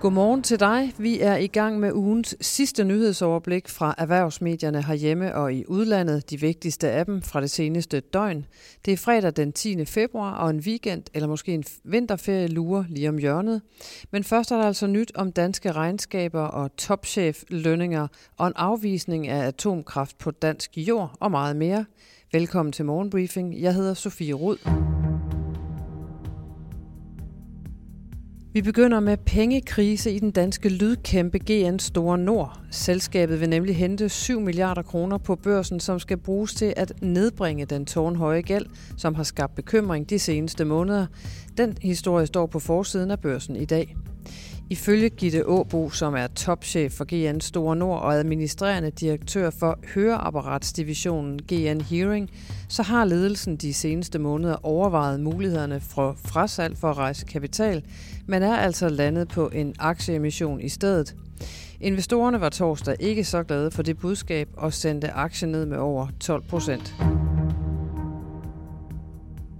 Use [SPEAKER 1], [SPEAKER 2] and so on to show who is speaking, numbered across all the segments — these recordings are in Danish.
[SPEAKER 1] Godmorgen til dig. Vi er i gang med ugens sidste nyhedsoverblik fra erhvervsmedierne herhjemme og i udlandet, de vigtigste af dem fra det seneste døgn. Det er fredag den 10. februar, og en weekend eller måske en vinterferie lurer lige om hjørnet. Men først er der altså nyt om danske regnskaber og topchef lønninger og en afvisning af atomkraft på dansk jord og meget mere. Velkommen til Morgenbriefing. Jeg hedder Sofie Rud. Vi begynder med pengekrise i den danske lydkæmpe GN Store Nord. Selskabet vil nemlig hente 7 milliarder kroner på børsen, som skal bruges til at nedbringe den tårnhøje gæld, som har skabt bekymring de seneste måneder. Den historie står på forsiden af børsen i dag. Ifølge Gitte Åbo, som er topchef for GN Store Nord og administrerende direktør for høreapparatsdivisionen GN Hearing, så har ledelsen de seneste måneder overvejet mulighederne for frasalg for at rejse kapital, men er altså landet på en aktieemission i stedet. Investorerne var torsdag ikke så glade for det budskab og sendte aktien ned med over 12 procent.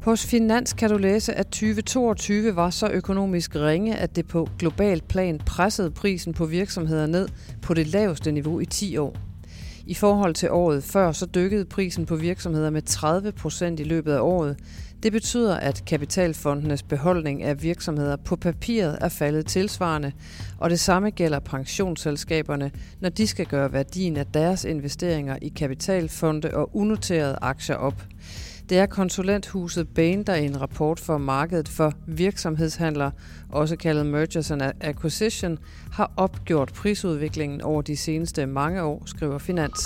[SPEAKER 1] Hos Finans kan du læse, at 2022 var så økonomisk ringe, at det på global plan pressede prisen på virksomheder ned på det laveste niveau i 10 år. I forhold til året før, så dykkede prisen på virksomheder med 30 procent i løbet af året. Det betyder, at kapitalfondenes beholdning af virksomheder på papiret er faldet tilsvarende, og det samme gælder pensionsselskaberne, når de skal gøre værdien af deres investeringer i kapitalfonde og unoterede aktier op. Det er konsulenthuset Bain, der i en rapport for markedet for virksomhedshandler, også kaldet Mergers and Acquisition, har opgjort prisudviklingen over de seneste mange år, skriver Finans.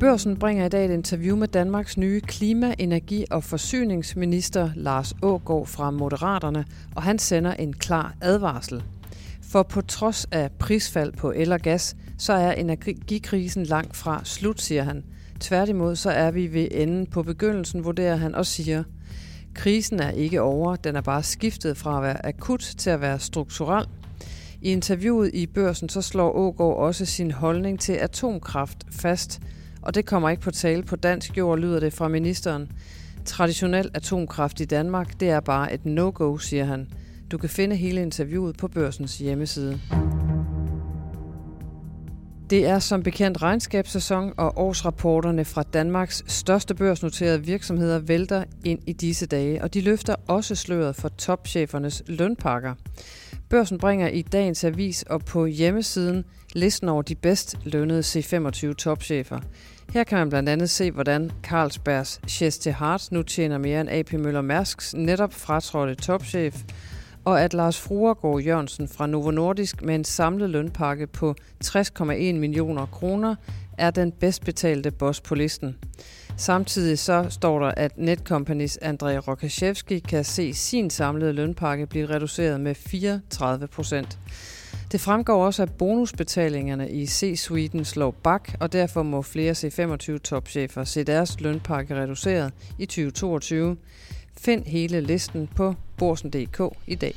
[SPEAKER 1] Børsen bringer i dag et interview med Danmarks nye klima-, energi- og forsyningsminister Lars Ågård fra Moderaterne, og han sender en klar advarsel. For på trods af prisfald på el og gas, så er energikrisen langt fra slut, siger han. Tværtimod så er vi ved enden på begyndelsen, vurderer han og siger, krisen er ikke over, den er bare skiftet fra at være akut til at være strukturel. I interviewet i børsen så slår Ågaard også sin holdning til atomkraft fast, og det kommer ikke på tale på dansk jord, lyder det fra ministeren. Traditionel atomkraft i Danmark, det er bare et no-go, siger han. Du kan finde hele interviewet på børsens hjemmeside. Det er som bekendt regnskabssæson, og årsrapporterne fra Danmarks største børsnoterede virksomheder vælter ind i disse dage, og de løfter også sløret for topchefernes lønpakker. Børsen bringer i dagens avis og på hjemmesiden listen over de bedst lønnede C25 topchefer. Her kan man blandt andet se, hvordan Carlsbergs Chester Hart nu tjener mere end AP Møller Mærsks netop fratrådte topchef, og at Lars Fruergaard Jørgensen fra Novo Nordisk med en samlet lønpakke på 60,1 millioner kroner er den bedst betalte boss på listen. Samtidig så står der, at Netcompanies Andrej Rokashevski kan se sin samlede lønpakke blive reduceret med 34 procent. Det fremgår også, at bonusbetalingerne i C-suiten slår bak, og derfor må flere C25-topchefer se deres lønpakke reduceret i 2022. Find hele listen på borsen.dk i dag.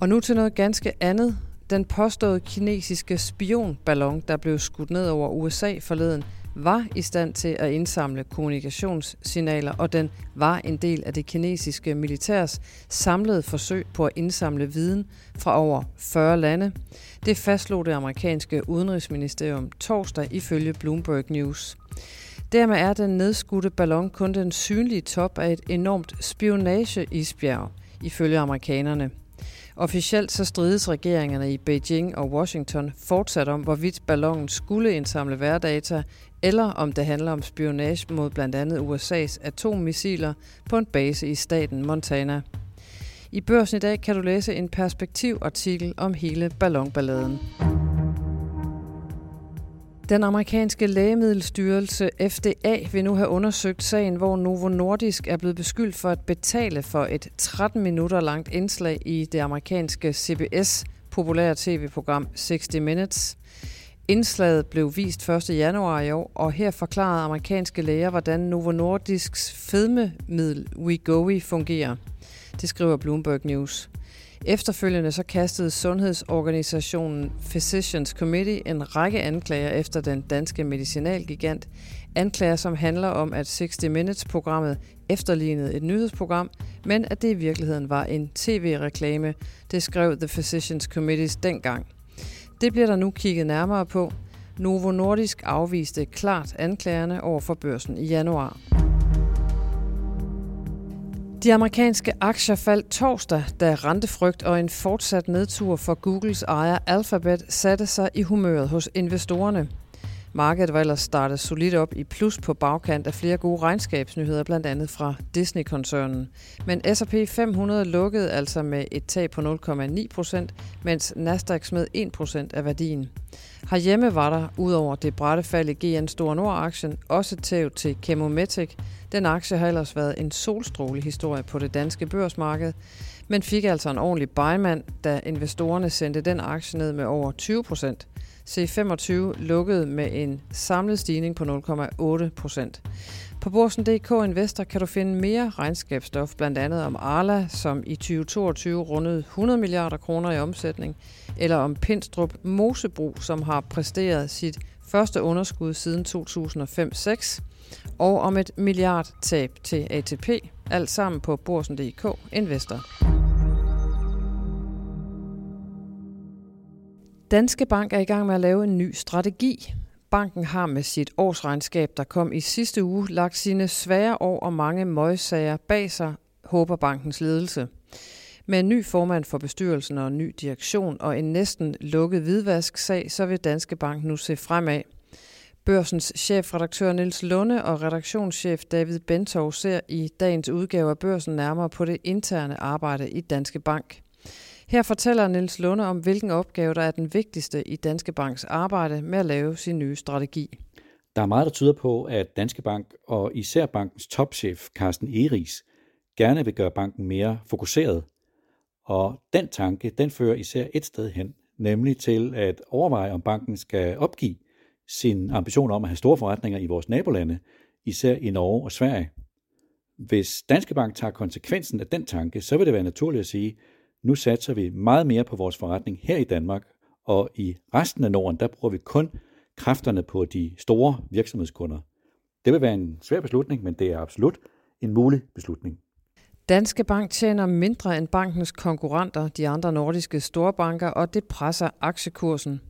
[SPEAKER 1] Og nu til noget ganske andet. Den påståede kinesiske spionballon, der blev skudt ned over USA forleden, var i stand til at indsamle kommunikationssignaler, og den var en del af det kinesiske militærs samlede forsøg på at indsamle viden fra over 40 lande. Det fastslog det amerikanske udenrigsministerium torsdag ifølge Bloomberg News. Dermed er den nedskudte ballon kun den synlige top af et enormt spionageisbjerg, ifølge amerikanerne. Officielt så strides regeringerne i Beijing og Washington fortsat om, hvorvidt ballonen skulle indsamle værdata, eller om det handler om spionage mod blandt andet USA's atommissiler på en base i staten Montana. I børsen i dag kan du læse en perspektivartikel om hele ballonballaden. Den amerikanske lægemiddelstyrelse FDA vil nu have undersøgt sagen, hvor Novo Nordisk er blevet beskyldt for at betale for et 13 minutter langt indslag i det amerikanske CBS populære tv-program 60 Minutes. Indslaget blev vist 1. januar i år, og her forklarede amerikanske læger, hvordan Novo Nordisks fedmemiddel Wegovy fungerer. Det skriver Bloomberg News. Efterfølgende så kastede sundhedsorganisationen Physicians Committee en række anklager efter den danske medicinalgigant. Anklager, som handler om, at 60 Minutes-programmet efterlignede et nyhedsprogram, men at det i virkeligheden var en tv-reklame. Det skrev The Physicians Committees dengang. Det bliver der nu kigget nærmere på. Novo Nordisk afviste klart anklagerne over for børsen i januar. De amerikanske aktier faldt torsdag, da rentefrygt og en fortsat nedtur for Googles ejer Alphabet satte sig i humøret hos investorerne. Markedet var ellers startet solidt op i plus på bagkant af flere gode regnskabsnyheder, blandt andet fra Disney-koncernen. Men S&P 500 lukkede altså med et tab på 0,9 procent, mens Nasdaq smed 1 procent af værdien. Herhjemme var der, udover det brætte fald i GN Store Nord-aktien, også tæv til Chemometic. Den aktie har ellers været en solstråle historie på det danske børsmarked, men fik altså en ordentlig buyman, da investorerne sendte den aktie ned med over 20 procent. C25 lukkede med en samlet stigning på 0,8 procent. På Borsen.dk Investor kan du finde mere regnskabsstof, blandt andet om Arla, som i 2022 rundede 100 milliarder kroner i omsætning, eller om Pindstrup Mosebro, som har præsteret sit første underskud siden 2005-6, og om et milliardtab til ATP, alt sammen på Borsen.dk Investor. Danske Bank er i gang med at lave en ny strategi. Banken har med sit årsregnskab, der kom i sidste uge, lagt sine svære år og mange møgssager bag sig, håber bankens ledelse. Med en ny formand for bestyrelsen og en ny direktion og en næsten lukket hvidvasksag, så vil Danske Bank nu se fremad. Børsens chefredaktør Niels Lunde og redaktionschef David Bentov ser i dagens udgave af Børsen nærmere på det interne arbejde i Danske Bank. Her fortæller Niels Lunde om, hvilken opgave der er den vigtigste i Danske Banks arbejde med at lave sin nye strategi.
[SPEAKER 2] Der er meget, der tyder på, at Danske Bank og især bankens topchef Carsten Eris gerne vil gøre banken mere fokuseret. Og den tanke, den fører især et sted hen, nemlig til at overveje, om banken skal opgive sin ambition om at have store forretninger i vores nabolande, især i Norge og Sverige. Hvis Danske Bank tager konsekvensen af den tanke, så vil det være naturligt at sige, nu satser vi meget mere på vores forretning her i Danmark, og i resten af Norden, der bruger vi kun kræfterne på de store virksomhedskunder. Det vil være en svær beslutning, men det er absolut en mulig beslutning.
[SPEAKER 1] Danske Bank tjener mindre end bankens konkurrenter, de andre nordiske storbanker, og det presser aktiekursen.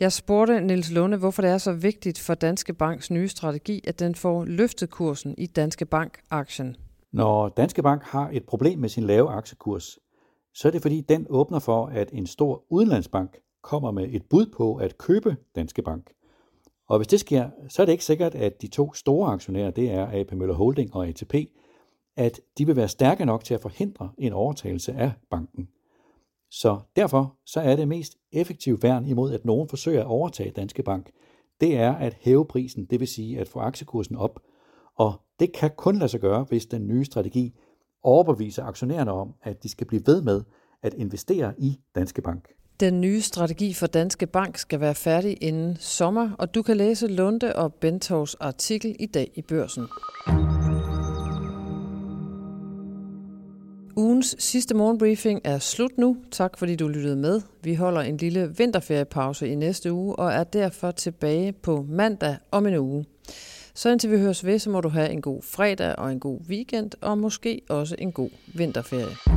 [SPEAKER 1] Jeg spurgte Niels Lunde, hvorfor det er så vigtigt for Danske Banks nye strategi, at den får løftet kursen i Danske Bank-aktien.
[SPEAKER 2] Når Danske Bank har et problem med sin lave aktiekurs, så er det fordi, den åbner for, at en stor udenlandsbank kommer med et bud på at købe Danske Bank. Og hvis det sker, så er det ikke sikkert, at de to store aktionærer, det er AP Møller Holding og ATP, at de vil være stærke nok til at forhindre en overtagelse af banken. Så derfor så er det mest effektive værn imod, at nogen forsøger at overtage Danske Bank, det er at hæve prisen, det vil sige at få aktiekursen op. Og det kan kun lade sig gøre, hvis den nye strategi overbevise aktionærerne om, at de skal blive ved med at investere i Danske Bank.
[SPEAKER 1] Den nye strategi for Danske Bank skal være færdig inden sommer, og du kan læse Lunde og Bentovs artikel i dag i børsen. Ugens sidste morgenbriefing er slut nu. Tak fordi du lyttede med. Vi holder en lille vinterferiepause i næste uge og er derfor tilbage på mandag om en uge. Så indtil vi høres ved, så må du have en god fredag og en god weekend, og måske også en god vinterferie.